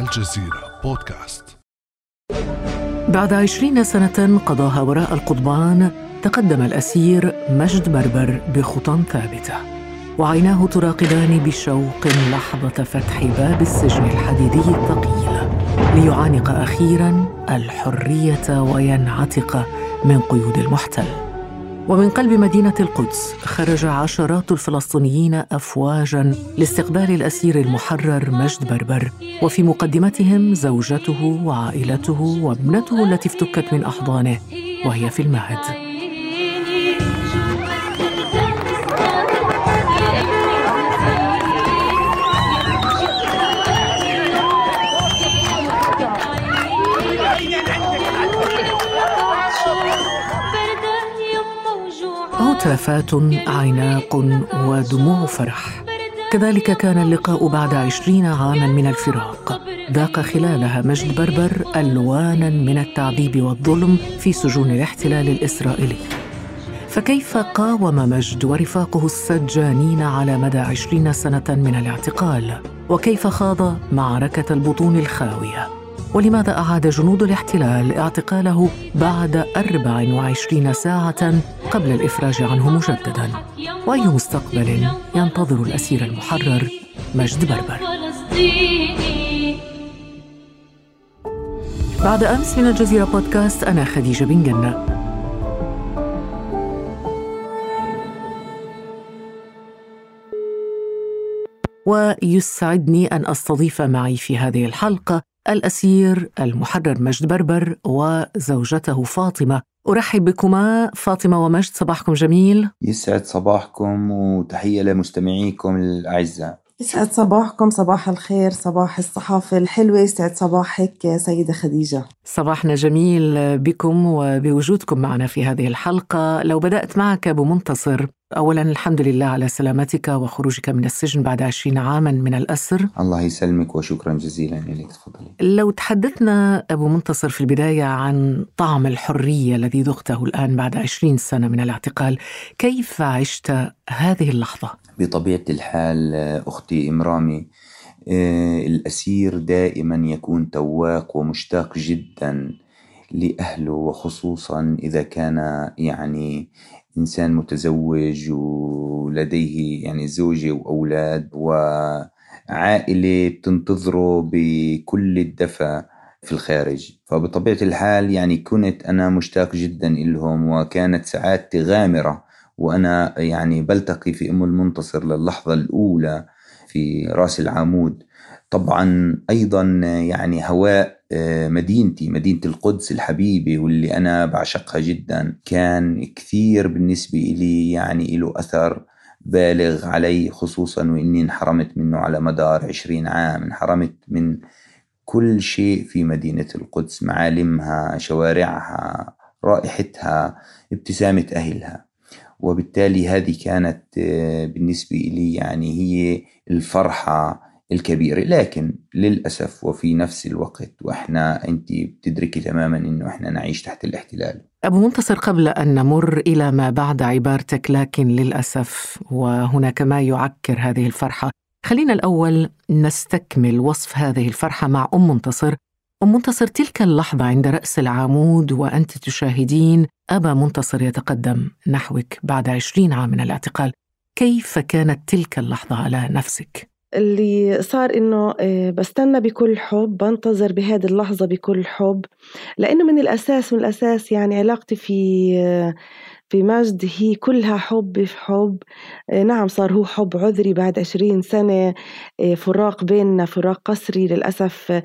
الجزيرة بودكاست. بعد عشرين سنة قضاها وراء القضبان تقدم الأسير مجد بربر بخطى ثابتة. وعيناه تراقبان بشوق لحظة فتح باب السجن الحديدي الثقيل ليعانق أخيرا الحرية وينعتق من قيود المحتل. ومن قلب مدينة القدس خرج عشرات الفلسطينيين أفواجا لاستقبال الأسير المحرر مجد بربر وفي مقدمتهم زوجته وعائلته وابنته التي افتكت من أحضانه وهي في المهد. هتافات عناق ودموع فرح كذلك كان اللقاء بعد عشرين عاما من الفراق ذاق خلالها مجد بربر ألوانا من التعذيب والظلم في سجون الاحتلال الإسرائيلي فكيف قاوم مجد ورفاقه السجانين على مدى عشرين سنة من الاعتقال؟ وكيف خاض معركة البطون الخاوية؟ ولماذا أعاد جنود الاحتلال اعتقاله بعد 24 ساعة قبل الإفراج عنه مجددا؟ وأي مستقبل ينتظر الأسير المحرر مجد بربر؟ بعد أمس من الجزيرة بودكاست أنا خديجة بن جنة ويسعدني أن أستضيف معي في هذه الحلقة الأسير المحرر مجد بربر وزوجته فاطمة. أرحب بكما فاطمة ومجد صباحكم جميل. يسعد صباحكم وتحية لمستمعيكم الأعزاء. يسعد صباحكم صباح الخير صباح الصحافة الحلوة. يسعد صباحك سيدة خديجة. صباحنا جميل بكم وبوجودكم معنا في هذه الحلقة. لو بدأت معك أبو منتصر. أولا الحمد لله على سلامتك وخروجك من السجن بعد عشرين عاما من الأسر. الله يسلمك وشكرا جزيلا لك تفضلي. لو تحدثنا أبو منتصر في البداية عن طعم الحرية الذي ذقته الآن بعد عشرين سنة من الاعتقال كيف عشت هذه اللحظة؟ بطبيعة الحال أختي إمرامي آه، الأسير دائما يكون تواق ومشتاق جدا لأهله وخصوصا إذا كان يعني إنسان متزوج ولديه يعني زوجة وأولاد وعائلة بتنتظره بكل الدفى في الخارج. فبطبيعة الحال يعني كنت أنا مشتاق جدا لهم وكانت سعادتي غامرة. وأنا يعني بلتقي في أم المنتصر للحظة الأولى في رأس العمود. طبعا أيضا يعني هواء مدينتي مدينة القدس الحبيبة واللي أنا بعشقها جدا كان كثير بالنسبة إلي يعني له أثر بالغ علي خصوصا وإني انحرمت منه على مدار عشرين عام انحرمت من كل شيء في مدينة القدس معالمها شوارعها رائحتها ابتسامة أهلها. وبالتالي هذه كانت آه، بالنسبة لي يعني هي الفرحة الكبيرة لكن للأسف وفي نفس الوقت وإحنا أنت بتدركي تماما أنه إحنا نعيش تحت الاحتلال. أبو منتصر قبل أن نمر إلى ما بعد عبارتك لكن للأسف وهناك ما يعكر هذه الفرحة خلينا الأول نستكمل وصف هذه الفرحة مع أم منتصر. أم منتصر تلك اللحظة عند رأس العمود وأنت تشاهدين أبا منتصر يتقدم نحوك بعد عشرين عام من الاعتقال. كيف كانت تلك اللحظة على نفسك؟ اللي صار إنه آه، بستنى بكل حب بنتظر بهذه اللحظة بكل حب لأنه من الأساس من الأساس يعني علاقتي في آه، في مجد هي كلها حب في حب. آه، نعم صار هو حب عذري بعد عشرين سنة. آه، فراق بيننا فراق قسري للأسف آه،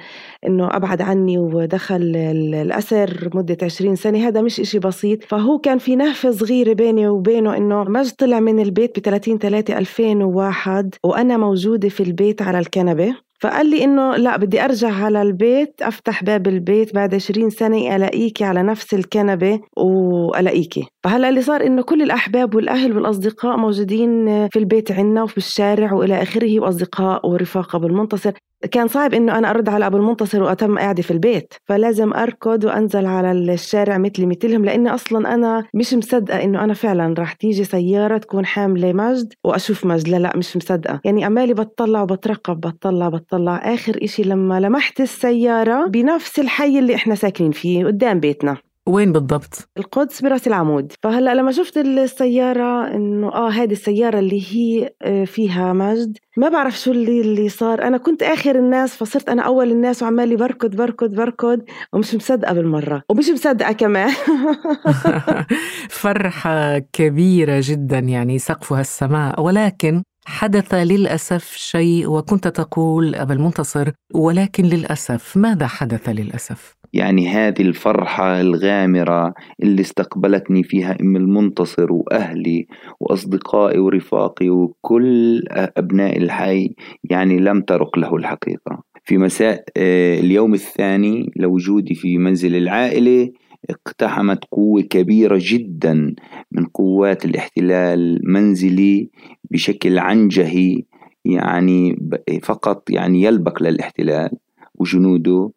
إنه أبعد عني ودخل الأسر مدة عشرين سنة. هذا مش إشي بسيط. فهو كان في نهفة صغيرة بيني وبينه إنه مجد طلع من البيت ب 30 3 2001 وأنا موجودة في البيت على الكنبة. فقال لي إنه لا بدي أرجع على البيت أفتح باب البيت بعد 20 سنة الاقيكي على نفس الكنبة وألاقيكي. فهلا اللي صار إنه كل الأحباب والأهل والأصدقاء موجودين في البيت عنا وفي الشارع وإلى آخره وأصدقاء ورفاقه بالمنتصر كان صعب إنه أنا أرد على أبو المنتصر وأتم قاعدة في البيت فلازم أركض وأنزل على الشارع مثلي مثلهم لأني أصلا أنا مش مصدقة إنه أنا فعلا راح تيجي سيارة تكون حاملة مجد وأشوف مجد لا لا مش مصدقة. يعني عمالي بتطلع وبترقب بتطلع بتطلع. آخر إشي لما لمحت السيارة بنفس الحي اللي إحنا ساكنين فيه قدام بيتنا. وين بالضبط؟ القدس براس العمود. فهلأ لما شفت السيارة إنه آه هذه السيارة اللي هي آه، فيها مجد ما بعرف شو اللي اللي صار. أنا كنت آخر الناس فصرت أنا أول الناس وعمالي بركض بركض بركض ومش مصدقة بالمرة. ومش مصدقة كمان. فرحة كبيرة جدا يعني سقفها السماء. ولكن حدث للأسف شيء وكنت تقول أبا المنتصر ولكن للأسف ماذا حدث للأسف؟ يعني هذه الفرحة الغامرة اللي استقبلتني فيها أم المنتصر وأهلي وأصدقائي ورفاقي وكل أبناء الحي يعني لم ترق له الحقيقة. في مساء آه، اليوم الثاني لوجودي في منزل العائلة اقتحمت قوة كبيرة جدا من قوات الاحتلال منزلي بشكل عنجهي يعني فقط يعني يلبق للاحتلال وجنوده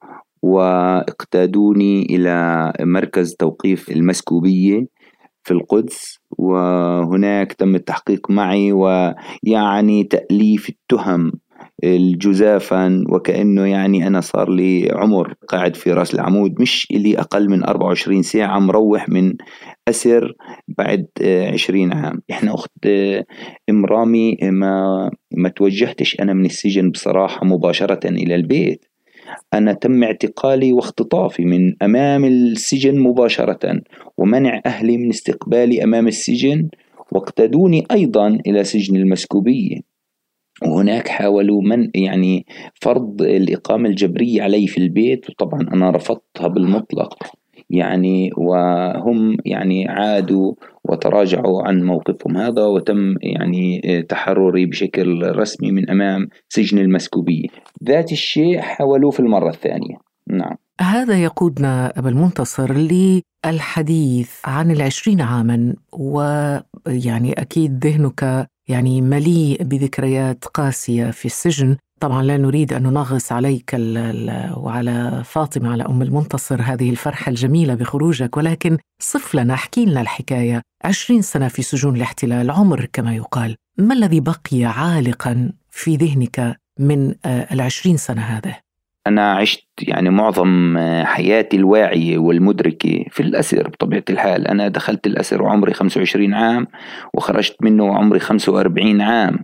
واقتادوني إلى مركز توقيف المسكوبية في القدس وهناك تم التحقيق معي ويعني تأليف التهم الجزافا وكأنه يعني أنا صار لي عمر قاعد في رأس العمود مش إلي أقل من 24 ساعة مروح من أسر بعد 20 عام. إحنا أخت أم رامي ما, ما توجهتش أنا من السجن بصراحة مباشرة إلى البيت. أنا تم اعتقالي واختطافي من أمام السجن مباشرة ومنع أهلي من استقبالي أمام السجن واقتدوني أيضا إلى سجن المسكوبية وهناك حاولوا من يعني فرض الإقامة الجبرية علي في البيت وطبعا أنا رفضتها بالمطلق. يعني وهم يعني عادوا وتراجعوا عن موقفهم هذا وتم يعني تحرري بشكل رسمي من أمام سجن المسكوبيه ذات الشيء حاولوه في المرة الثانية. نعم. هذا يقودنا أبا المنتصر للحديث عن العشرين عاما ويعني أكيد ذهنك يعني مليء بذكريات قاسية في السجن. طبعا لا نريد أن ننغص عليك وعلى فاطمة على أم المنتصر هذه الفرحة الجميلة بخروجك. ولكن صف لنا احكي لنا الحكاية. عشرين سنة في سجون الاحتلال عمر كما يقال. ما الذي بقي عالقا في ذهنك من آه، العشرين سنة هذه؟ أنا عشت يعني معظم حياتي الواعية والمدركة في الأسر بطبيعة الحال. أنا دخلت الأسر وعمري 25 عام وخرجت منه وعمري 45 عام.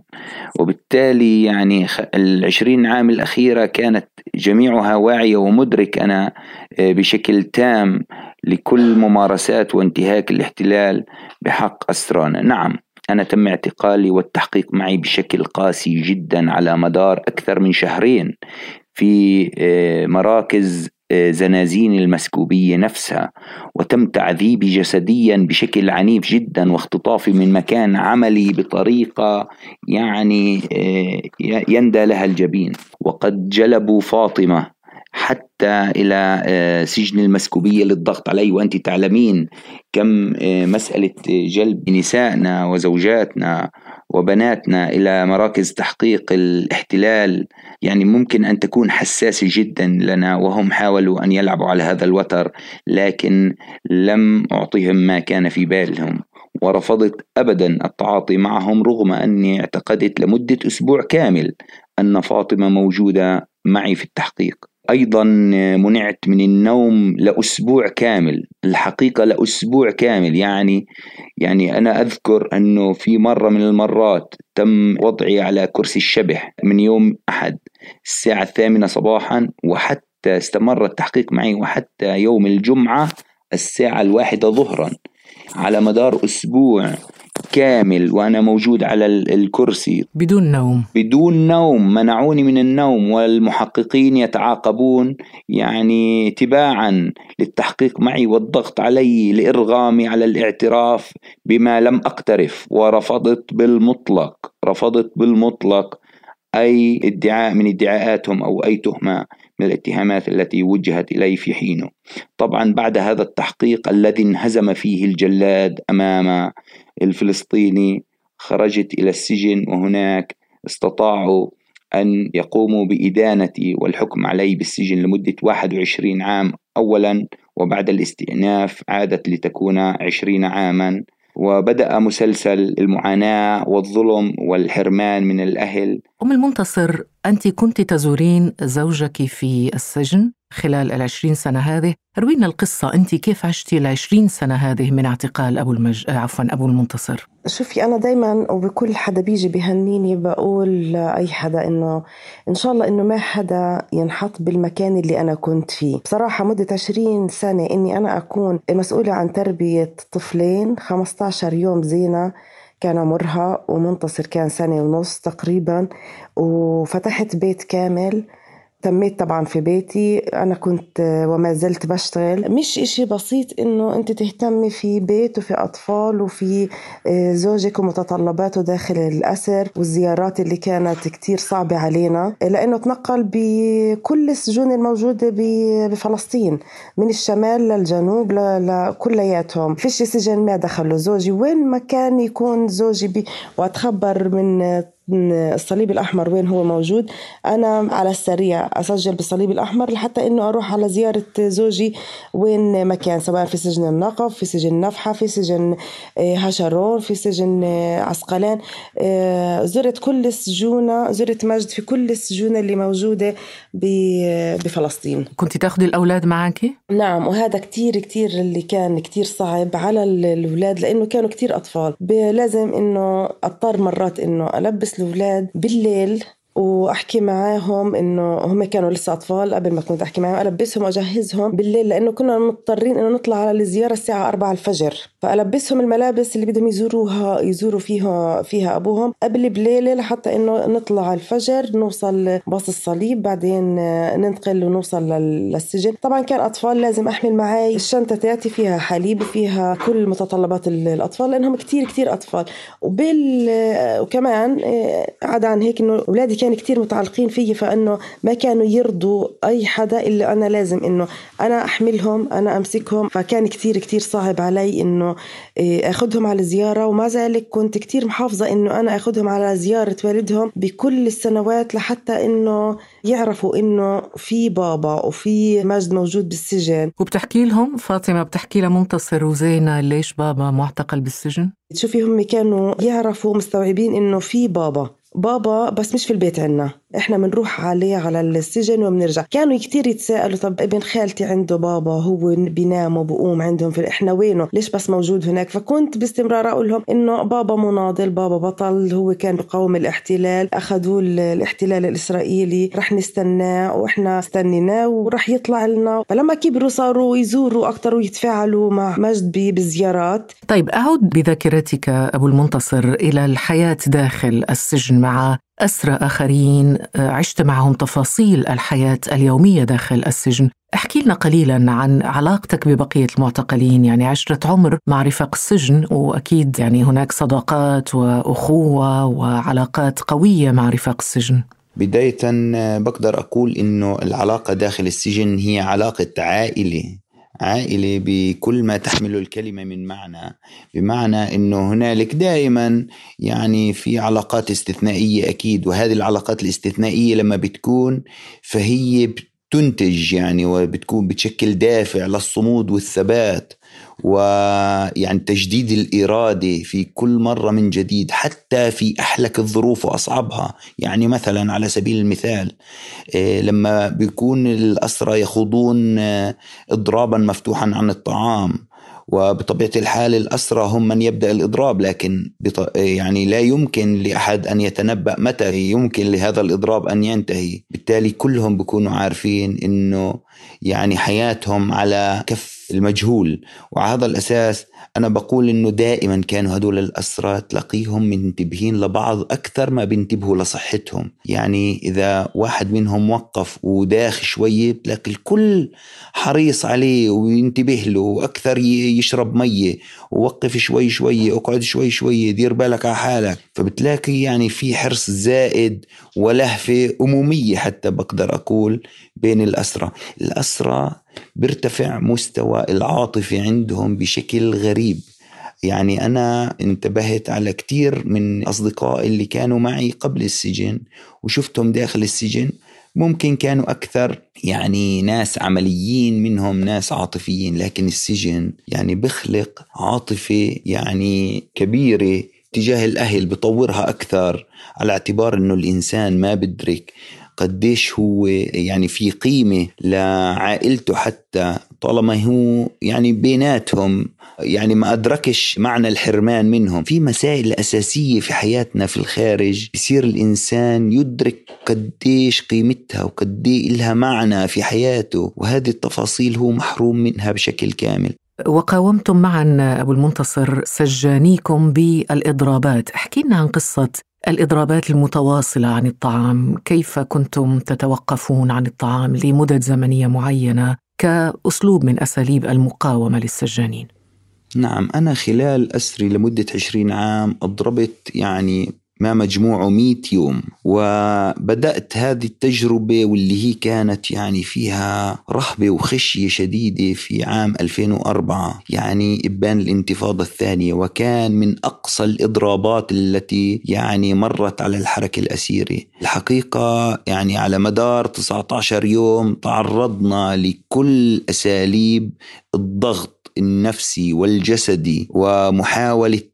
وبالتالي يعني العشرين عام الأخيرة كانت جميعها واعية ومدرك أنا آه، بشكل تام لكل ممارسات وانتهاك الاحتلال بحق أسرانا نعم أنا تم اعتقالي والتحقيق معي بشكل قاسي جدا على مدار أكثر من شهرين. في آه، مراكز آه، زنازين المسكوبية نفسها وتم تعذيبي جسديا بشكل عنيف جدا واختطافي من مكان عملي بطريقة يعني آه، يندى لها الجبين. وقد جلبوا فاطمة حتى إلى سجن المسكوبية للضغط علي. وأنت تعلمين كم مسألة جلب نسائنا وزوجاتنا وبناتنا إلى مراكز تحقيق الاحتلال. يعني ممكن أن تكون حساسة جدا لنا وهم حاولوا أن يلعبوا على هذا الوتر لكن لم اعطيهم ما كان في بالهم ورفضت ابدا التعاطي معهم رغم أني اعتقدت لمدة أسبوع كامل أن فاطمة موجودة معي في التحقيق. أيضا منعت من النوم لأسبوع كامل. الحقيقة لأسبوع كامل. يعني يعني أنا أذكر أنه في مرة من المرات تم وضعي على كرسي الشبح من يوم أحد الساعة الثامنة صباحا وحتى استمر التحقيق معي وحتى يوم الجمعة الساعة الواحدة ظهرا. على مدار أسبوع كامل وأنا موجود على الكرسي. بدون نوم. بدون نوم منعوني من النوم والمحققين يتعاقبون يعني تباعا للتحقيق معي والضغط علي لإرغامي على الاعتراف بما لم أقترف. ورفضت بالمطلق رفضت بالمطلق أي ادعاء من ادعاءاتهم أو أي تهمة. من الاتهامات التي وجهت إلي في حينه. طبعا بعد هذا التحقيق الذي انهزم فيه الجلاد أمام الفلسطيني خرجت إلى السجن وهناك استطاعوا أن يقوموا بإدانتي والحكم علي بالسجن لمدة 21 عام أولا وبعد الاستئناف عادت لتكون 20 عاما. وبدأ مسلسل المعاناة والظلم والحرمان من الأهل أم المنتصر أنت كنت تزورين زوجك في السجن خلال العشرين سنة هذه. روينا القصة أنت كيف عشتي العشرين سنة هذه من اعتقال أبو المج... عفوا أبو المنتصر؟ شوفي أنا دايما وبكل حدا بيجي بهنيني بقول لأي حدا إنه إن شاء الله إنه ما حدا ينحط بالمكان اللي أنا كنت فيه. بصراحة مدة عشرين سنة إني أنا أكون مسؤولة عن تربية طفلين 15 يوم زينة. كان عمرها ومنتصر كان سنة ونص تقريبا وفتحت بيت كامل. تميت طبعا في بيتي. أنا كنت وما زلت بشتغل. مش إشي بسيط إنه أنت تهتمي في بيت وفي أطفال وفي آه، زوجك ومتطلباته داخل الأسر والزيارات اللي كانت كتير صعبة علينا لأنه تنقل بكل السجون الموجودة بفلسطين من الشمال للجنوب لكلياتهم. فيش سجن ما دخلوا. زوجي وين ما كان يكون زوجي بي. وأتخبر من الصليب الأحمر وين هو موجود. أنا على السريع أسجل بالصليب الأحمر لحتى إنه أروح على زيارة زوجي وين ما كان سواء في سجن النقب في سجن نفحة في سجن آه، هشرون في سجن آه، عسقلان. آه، زرت كل السجون زرت مجد في كل السجون اللي موجودة بفلسطين. كنت تاخذي الأولاد معك؟ نعم وهذا كتير كتير اللي كان كتير صعب على الأولاد لأنه كانوا كتير أطفال. لازم إنه أضطر مرات إنه ألبس الأولاد بالليل. وأحكي معاهم إنه هم كانوا لسه أطفال قبل ما كنت أحكي معاهم ألبسهم وأجهزهم بالليل لأنه كنا مضطرين إنه نطلع على الزيارة الساعة 4 الفجر. فألبسهم الملابس اللي بدهم يزوروها يزوروا فيها فيها أبوهم قبل بليله لحتى إنه نطلع الفجر نوصل باص الصليب بعدين ننتقل ونوصل للسجن. طبعا كان أطفال لازم أحمل معي الشنطة تاعتي فيها حليب وفيها كل متطلبات الأطفال لأنهم كتير كتير أطفال. وبال وكمان آه، عدا عن هيك إنه اولادي كانوا كتير متعلقين فيي فإنه ما كانوا يرضوا أي حدا إلا أنا لازم إنه أنا أحملهم أنا أمسكهم. فكان كتير كتير صعب علي إنه إيه، أخذهم على زيارة. ومع ذلك كنت كتير محافظة إنه أنا أخذهم على زيارة والدهم بكل السنوات لحتى إنه يعرفوا إنه في بابا وفي مجد موجود بالسجن. وبتحكي لهم فاطمة بتحكي لمنتصر وزينة ليش بابا معتقل بالسجن؟ شوفي هم كانوا يعرفوا مستوعبين إنه في بابا. بابا بس مش في البيت عنا. إحنا بنروح عليه على السجن وبنرجع كانوا كتير يتساءلوا طب ابن خالتي عنده بابا هو بينام وبقوم عندهم في إحنا وينه؟ ليش بس موجود هناك؟ فكنت باستمرار أقول لهم إنه بابا مناضل بابا بطل هو كان بقاوم الاحتلال أخذوه الاحتلال الإسرائيلي رح نستناه وإحنا استنيناه ورح يطلع لنا. فلما كبروا صاروا يزوروا أكثر ويتفاعلوا مع مجد بزيارات. طيب أعود بذاكرتك أبو المنتصر إلى الحياة داخل السجن مع أسرى آخرين آه، عشت معهم تفاصيل الحياة اليومية داخل السجن. احكي لنا قليلا عن علاقتك ببقية المعتقلين يعني عشرة عمر مع رفاق السجن وأكيد يعني هناك صداقات وأخوة وعلاقات قوية مع رفاق السجن. بداية آه، بقدر أقول إنه العلاقة داخل السجن هي علاقة عائلة عائلة بكل ما تحمله الكلمة من معنى بمعنى أنه هنالك دائما يعني في علاقات استثنائية أكيد وهذه العلاقات الاستثنائية لما بتكون فهي بتنتج يعني وبتكون بتشكل دافع للصمود والثبات. ويعني تجديد الإرادة في كل مرة من جديد حتى في أحلك الظروف وأصعبها. يعني مثلا على سبيل المثال آه، لما بيكون الأسرى يخوضون آه، إضرابا مفتوحا عن الطعام وبطبيعة الحال الأسرى هم من يبدأ الإضراب لكن يعني لا يمكن لأحد أن يتنبأ متى يمكن لهذا الإضراب أن ينتهي. بالتالي كلهم بيكونوا عارفين أنه يعني حياتهم على كف المجهول. وعلى هذا الأساس أنا بقول إنه دائما كانوا هدول الأسرى تلاقيهم منتبهين لبعض أكثر ما بينتبهوا لصحتهم. يعني إذا واحد منهم وقف وداخ شوية بتلاقي الكل حريص عليه وينتبه له أكثر يشرب مية ووقف شوي شوي اقعد شوي شوي دير بالك على حالك. فبتلاقي يعني في حرص زائد ولهفة أمومية حتى بقدر أقول بين الأسرى الأسرى بيرتفع مستوى العاطفة عندهم بشكل غريب. يعني أنا انتبهت على كتير من أصدقائي اللي كانوا معي قبل السجن وشفتهم داخل السجن. ممكن كانوا أكثر يعني ناس عمليين منهم ناس عاطفيين لكن السجن يعني بخلق عاطفة يعني كبيرة تجاه الأهل بطورها أكثر على اعتبار أنه الإنسان ما بدرك. قديش هو يعني في قيمة لعائلته حتى طالما هو يعني بيناتهم يعني ما أدركش معنى الحرمان منهم. في مسائل أساسية في حياتنا في الخارج. يصير الإنسان يدرك قديش قيمتها وقديه إلها معنى في حياته وهذه التفاصيل هو محروم منها بشكل كامل. وقاومتم معا أبو المنتصر سجانيكم بالإضرابات. احكي لنا عن قصة الإضرابات المتواصلة عن الطعام كيف كنتم تتوقفون عن الطعام لمدد زمنية معينة كأسلوب من أساليب المقاومة للسجانين؟ نعم أنا خلال أسري لمدة عشرين عام أضربت يعني ما مجموعه 100 يوم. وبدأت هذه التجربة واللي هي كانت يعني فيها رهبة وخشية شديدة في عام 2004 يعني إبان الانتفاضة الثانية وكان من أقصى الإضرابات التي يعني مرت على الحركة الأسيرة. الحقيقة يعني على مدار 19 يوم تعرضنا لكل أساليب الضغط النفسي والجسدي ومحاولة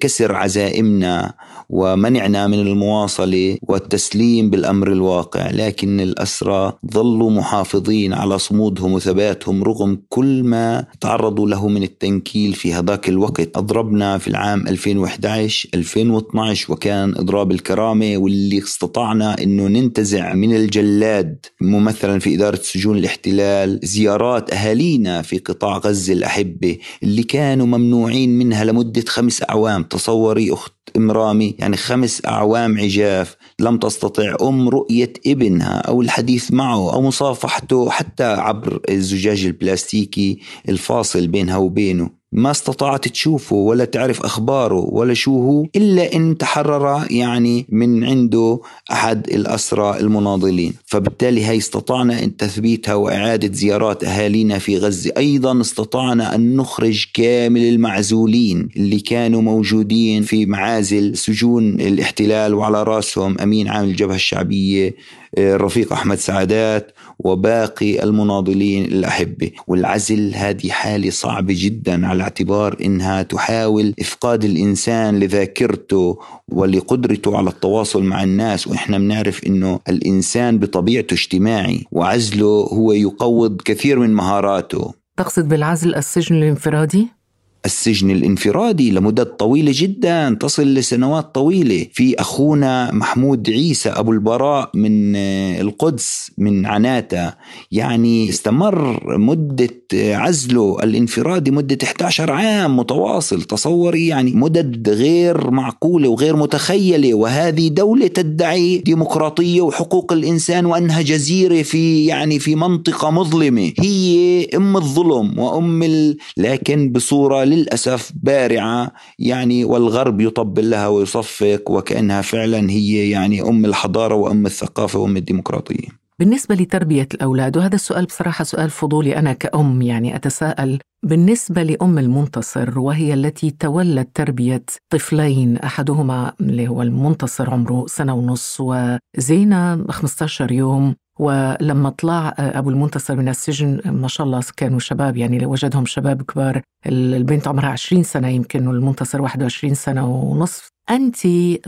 كسر عزائمنا ومنعنا من المواصله والتسليم بالأمر الواقع لكن الأسرى ظلوا محافظين على صمودهم وثباتهم رغم كل ما تعرضوا له من التنكيل في هذاك الوقت. أضربنا في العام 2011 2012 وكان إضراب الكرامة واللي استطعنا إنه ننتزع من الجلاد ممثلا في إدارة سجون الاحتلال زيارات أهالينا في قطاع غزة الأحبة اللي كانوا ممنوعين منها لمدة خمس أعوام تصوري أخت ام رامي يعني خمس أعوام عجاف لم تستطع أم رؤية ابنها أو الحديث معه أو مصافحته حتى عبر الزجاج البلاستيكي الفاصل بينها وبينه. ما استطاعت تشوفه ولا تعرف أخباره ولا شو هو إلا إن تحرر يعني من عنده أحد الأسرى المناضلين. فبالتالي هي استطعنا إن تثبيتها وإعادة زيارات أهالينا في غزة. أيضا استطعنا أن نخرج كامل المعزولين اللي كانوا موجودين في معازل سجون الاحتلال وعلى رأسهم أمين عام الجبهة الشعبية الرفيق أحمد سعادات. وباقي المناضلين الأحبة والعزل هذه حالة صعبة جدا على اعتبار إنها تحاول إفقاد الإنسان لذاكرته ولقدرته على التواصل مع الناس. وإحنا بنعرف إنه الإنسان بطبيعته اجتماعي وعزله هو يقوض كثير من مهاراته. تقصد بالعزل السجن الانفرادي؟ السجن الانفرادي لمدة طويلة جدا تصل لسنوات طويلة. في أخونا محمود عيسى أبو البراء من آه، القدس من عناتا يعني استمر مدة عزله الانفرادي مدة 11 عام متواصل. تصوري يعني مدد غير معقولة وغير متخيلة. وهذه دولة تدعي ديمقراطية وحقوق الإنسان وأنها جزيرة في يعني في منطقة مظلمة. هي أم الظلم وأم ال... لكن بصورة للأسف بارعة يعني والغرب يطبل لها ويصفق وكأنها فعلا هي يعني أم الحضارة وأم الثقافة وأم الديمقراطية. بالنسبة لتربية الأولاد وهذا السؤال بصراحة سؤال فضولي أنا كأم يعني أتساءل. بالنسبة لأم المنتصر وهي التي تولت تربية طفلين أحدهما اللي هو المنتصر عمره سنة ونص وزينة 15 يوم ولما طلع أبو المنتصر من السجن ما شاء الله كانوا شباب يعني وجدهم شباب كبار. البنت عمرها 20 سنة يمكن والمنتصر 21 سنة ونصف. أنت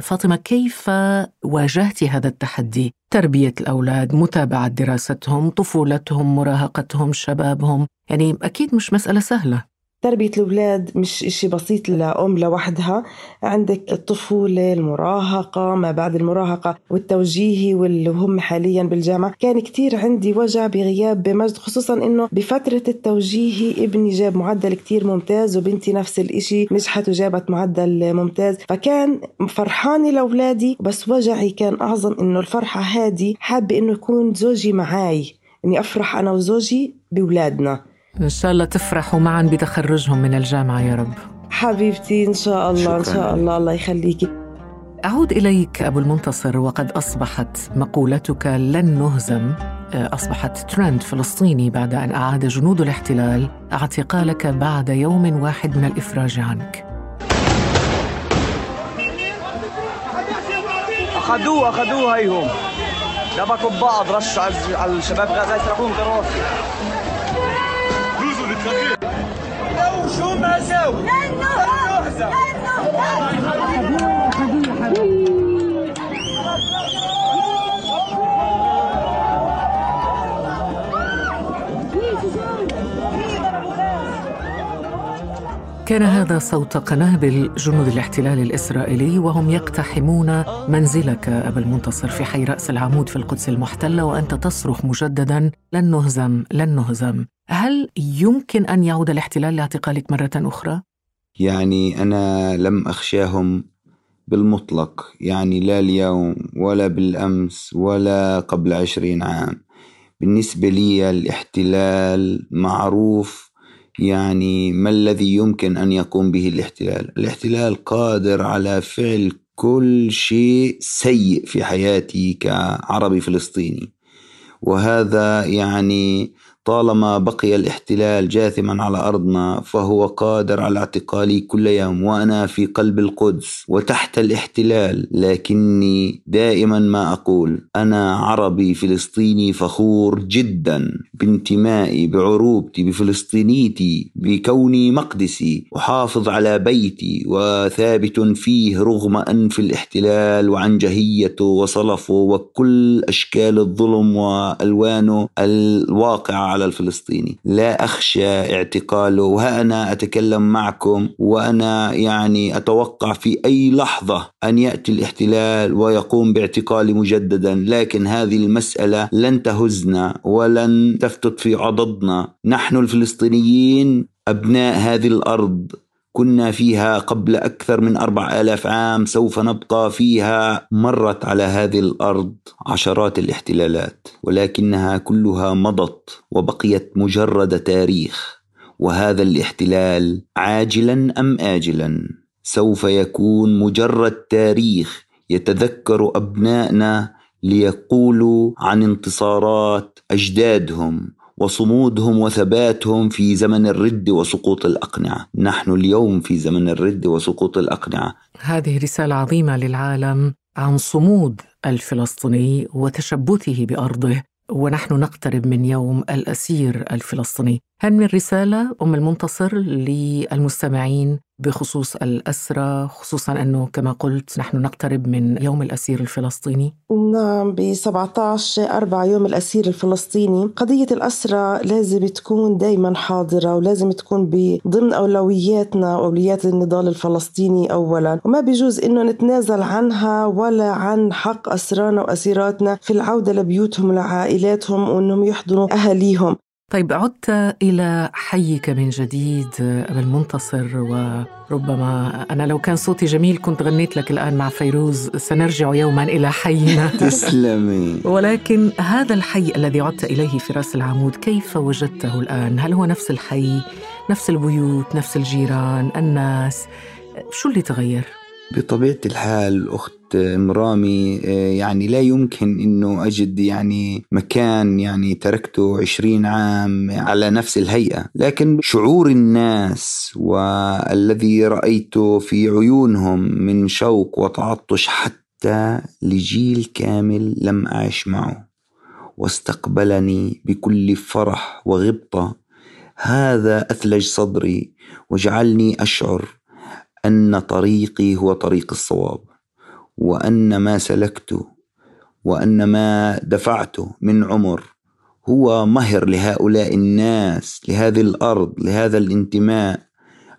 فاطمة كيف واجهتي هذا التحدي؟ تربية الأولاد متابعة دراستهم طفولتهم مراهقتهم شبابهم يعني أكيد مش مسألة سهلة. تربية الأولاد مش إشي بسيط لأم لوحدها. عندك الطفولة المراهقة ما بعد المراهقة والتوجيهي واللي هم حاليا بالجامعة. كان كتير عندي وجع بغياب بمجد خصوصا إنه بفترة التوجيهي ابني جاب معدل كتير ممتاز وبنتي نفس الإشي نجحت وجابت معدل ممتاز. فكان فرحانة لأولادي بس وجعي كان أعظم إنه الفرحة هادي حابة إنه يكون زوجي معاي إني أفرح أنا وزوجي بولادنا إن شاء الله تفرحوا معا بتخرجهم من الجامعة يا رب. حبيبتي إن شاء الله إن شاء الله. الله يخليكي. أعود إليك أبو المنتصر وقد أصبحت مقولتك لن نهزم. آه، أصبحت ترند فلسطيني بعد أن أعاد جنود الاحتلال اعتقالك بعد يوم واحد من الإفراج عنك. أخذوه أخذوه هيهم. دبكوا ببعض رشوا على الشباب. غزة يسرقون كراسي كان هذا صوت قنابل جنود الاحتلال الإسرائيلي وهم يقتحمون منزلك أبا المنتصر في حي رأس العمود في القدس المحتلة وأنت تصرخ مجددا لن نهزم لن نهزم. هل يمكن أن يعود الاحتلال لاعتقالك مرة أخرى؟ يعني أنا لم أخشاهم بالمطلق يعني لا اليوم ولا بالأمس ولا قبل عشرين عام. بالنسبة لي الاحتلال معروف يعني ما الذي يمكن أن يقوم به الاحتلال؟ الاحتلال قادر على فعل كل شيء سيء في حياتي كعربي فلسطيني. وهذا يعني طالما بقي الاحتلال جاثما على أرضنا فهو قادر على اعتقالي كل يوم وأنا في قلب القدس وتحت الاحتلال. لكني دائما ما أقول أنا عربي فلسطيني فخور جدا بانتمائي بعروبتي بفلسطينيتي بكوني مقدسي احافظ على بيتي وثابت فيه رغم أنف الاحتلال وعنجهيته وصلفه وكل أشكال الظلم وألوانه الواقعة. على الفلسطيني. لا أخشى اعتقاله وأنا أتكلم معكم وأنا يعني أتوقع في أي لحظة أن يأتي الاحتلال ويقوم باعتقالي مجددا. لكن هذه المسألة لن تهزنا ولن تفتت في عضدنا. نحن الفلسطينيين أبناء هذه الأرض. كنا فيها قبل أكثر من أربع آلاف عام سوف نبقى فيها مرت على هذه الأرض عشرات الاحتلالات ولكنها كلها مضت وبقيت مجرد تاريخ وهذا الاحتلال عاجلا أم آجلا؟ سوف يكون مجرد تاريخ يتذكر أبنائنا ليقولوا عن انتصارات أجدادهم وصمودهم وثباتهم في زمن الرد وسقوط الأقنعة. نحن اليوم في زمن الرد وسقوط الأقنعة. هذه رسالة عظيمة للعالم عن صمود الفلسطيني وتشبثه بأرضه ونحن نقترب من يوم الأسير الفلسطيني. هل من رسالة أم المنتصر للمستمعين بخصوص الأسرة خصوصا أنه كما قلت نحن نقترب من يوم الأسير الفلسطيني. نعم ب 17 أربع يوم الأسير الفلسطيني قضية الأسرة لازم تكون دايما حاضرة ولازم تكون ضمن أولوياتنا وأولويات النضال الفلسطيني أولا. وما بيجوز أنه نتنازل عنها ولا عن حق أسرانا وأسيراتنا في العودة لبيوتهم ولعائلاتهم وأنهم يحضنوا أهاليهم. طيب عدت إلى حيك من جديد أبا المنتصر وربما أنا لو كان صوتي جميل كنت غنيت لك الآن مع فيروز سنرجع يوما إلى حينا تسلمي ولكن هذا الحي الذي عدت إليه في رأس العمود كيف وجدته الآن؟ هل هو نفس الحي؟ نفس البيوت؟ نفس الجيران؟ الناس؟ شو اللي تغير؟ بطبيعة الحال أخت مرامي آه، يعني لا يمكن أنه أجد يعني مكان يعني تركته عشرين عام على نفس الهيئة. لكن شعور الناس والذي رأيته في عيونهم من شوق وتعطش حتى لجيل كامل لم أعش معه. واستقبلني بكل فرح وغبطة. هذا أثلج صدري وجعلني أشعر أن طريقي هو طريق الصواب وأن ما سلكته وأن ما دفعته من عمر هو مهر لهؤلاء الناس لهذه الأرض لهذا الانتماء.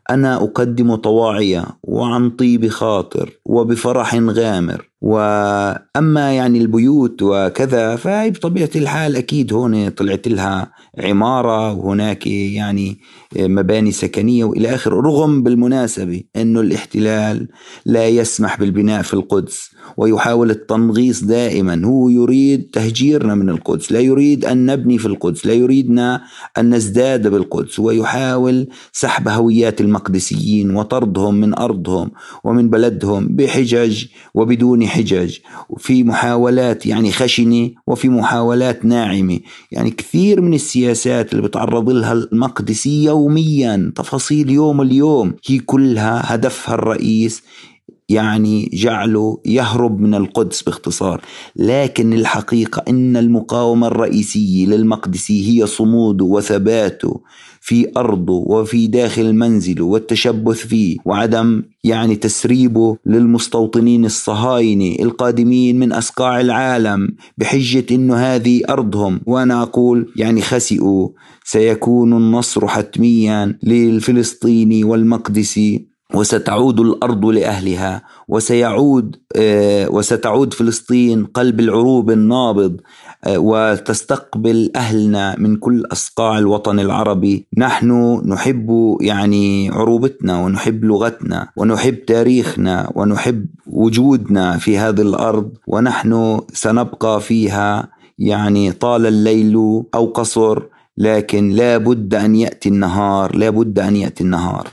أنا أقدم طواعية وعن طيب خاطر وبفرح غامر. وأما يعني البيوت وكذا فهي بطبيعة الحال أكيد هون طلعت لها عمارة وهناك يعني مباني سكنية وإلى آخره رغم بالمناسبة أنه الاحتلال لا يسمح بالبناء في القدس ويحاول التنغيص دائما. هو يريد تهجيرنا من القدس لا يريد أن نبني في القدس لا يريدنا أن نزداد بالقدس. ويحاول سحب هويات المقدسيين وطردهم من أرضهم ومن بلدهم بحجج وبدون حجج وفي محاولات يعني خشنة وفي محاولات ناعمة. يعني كثير من السياسات اللي بتعرض لها المقدسي يوميا تفاصيل يوم اليوم هي كلها هدفها الرئيس يعني جعله يهرب من القدس باختصار. لكن الحقيقة إن المقاومة الرئيسية للمقدسي هي صموده وثباته. في أرضه وفي داخل منزله والتشبث فيه وعدم يعني تسريبه للمستوطنين الصهاينة القادمين من أصقاع العالم بحجة أنه هذه أرضهم. وأنا أقول يعني خسئوا. سيكون النصر حتميا للفلسطيني والمقدسي وستعود الأرض لأهلها. وسيعود آه، وستعود فلسطين قلب العروب النابض. وتستقبل أهلنا من كل اصقاع الوطن العربي. نحن نحب يعني عروبتنا ونحب لغتنا ونحب تاريخنا ونحب وجودنا في هذه الأرض. ونحن سنبقى فيها يعني طال الليل أو قصر لكن لا بد أن يأتي النهار لا بد أن يأتي النهار.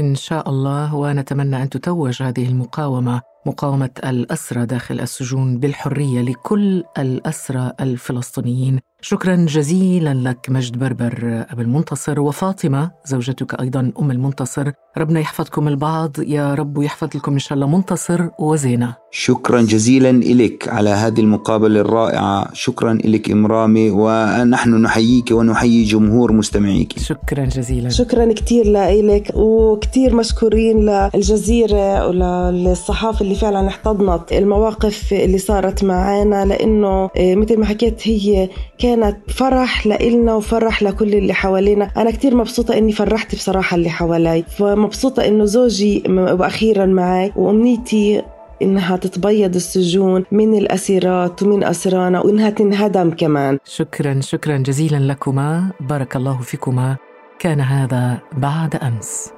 إن شاء الله ونتمنى أن تتوج هذه المقاومة. مقاومة الأسرى داخل السجون بالحرية لكل الأسرى الفلسطينيين. شكرا جزيلا لك مجد بربر أبو المنتصر وفاطمة زوجتك أيضا أم المنتصر. ربنا يحفظكم البعض يا رب ويحفظ لكم إن شاء الله. منتصر وزينة. شكرا جزيلا لك على هذه المقابلة الرائعة. شكرا لك إمرامي ونحن نحييك ونحيي جمهور مستمعيك. شكرا جزيلا. شكرا كثير لك وكثير مشكورين للجزيرة وللصحافة اللي فعلا احتضنت المواقف اللي صارت معنا لأنه آه، مثل ما حكيت هي كانت فرح لإلنا وفرح لكل اللي حوالينا. أنا كتير مبسوطة إني فرحت بصراحة اللي حوالي فمبسوطة إنه زوجي وأخيرا معي وأمنيتي إنها تتبيض السجون من الأسيرات ومن أسرانا وإنها تنهدم كمان. شكرا شكرا جزيلا لكما. بارك الله فيكما. كان هذا بعد أمس.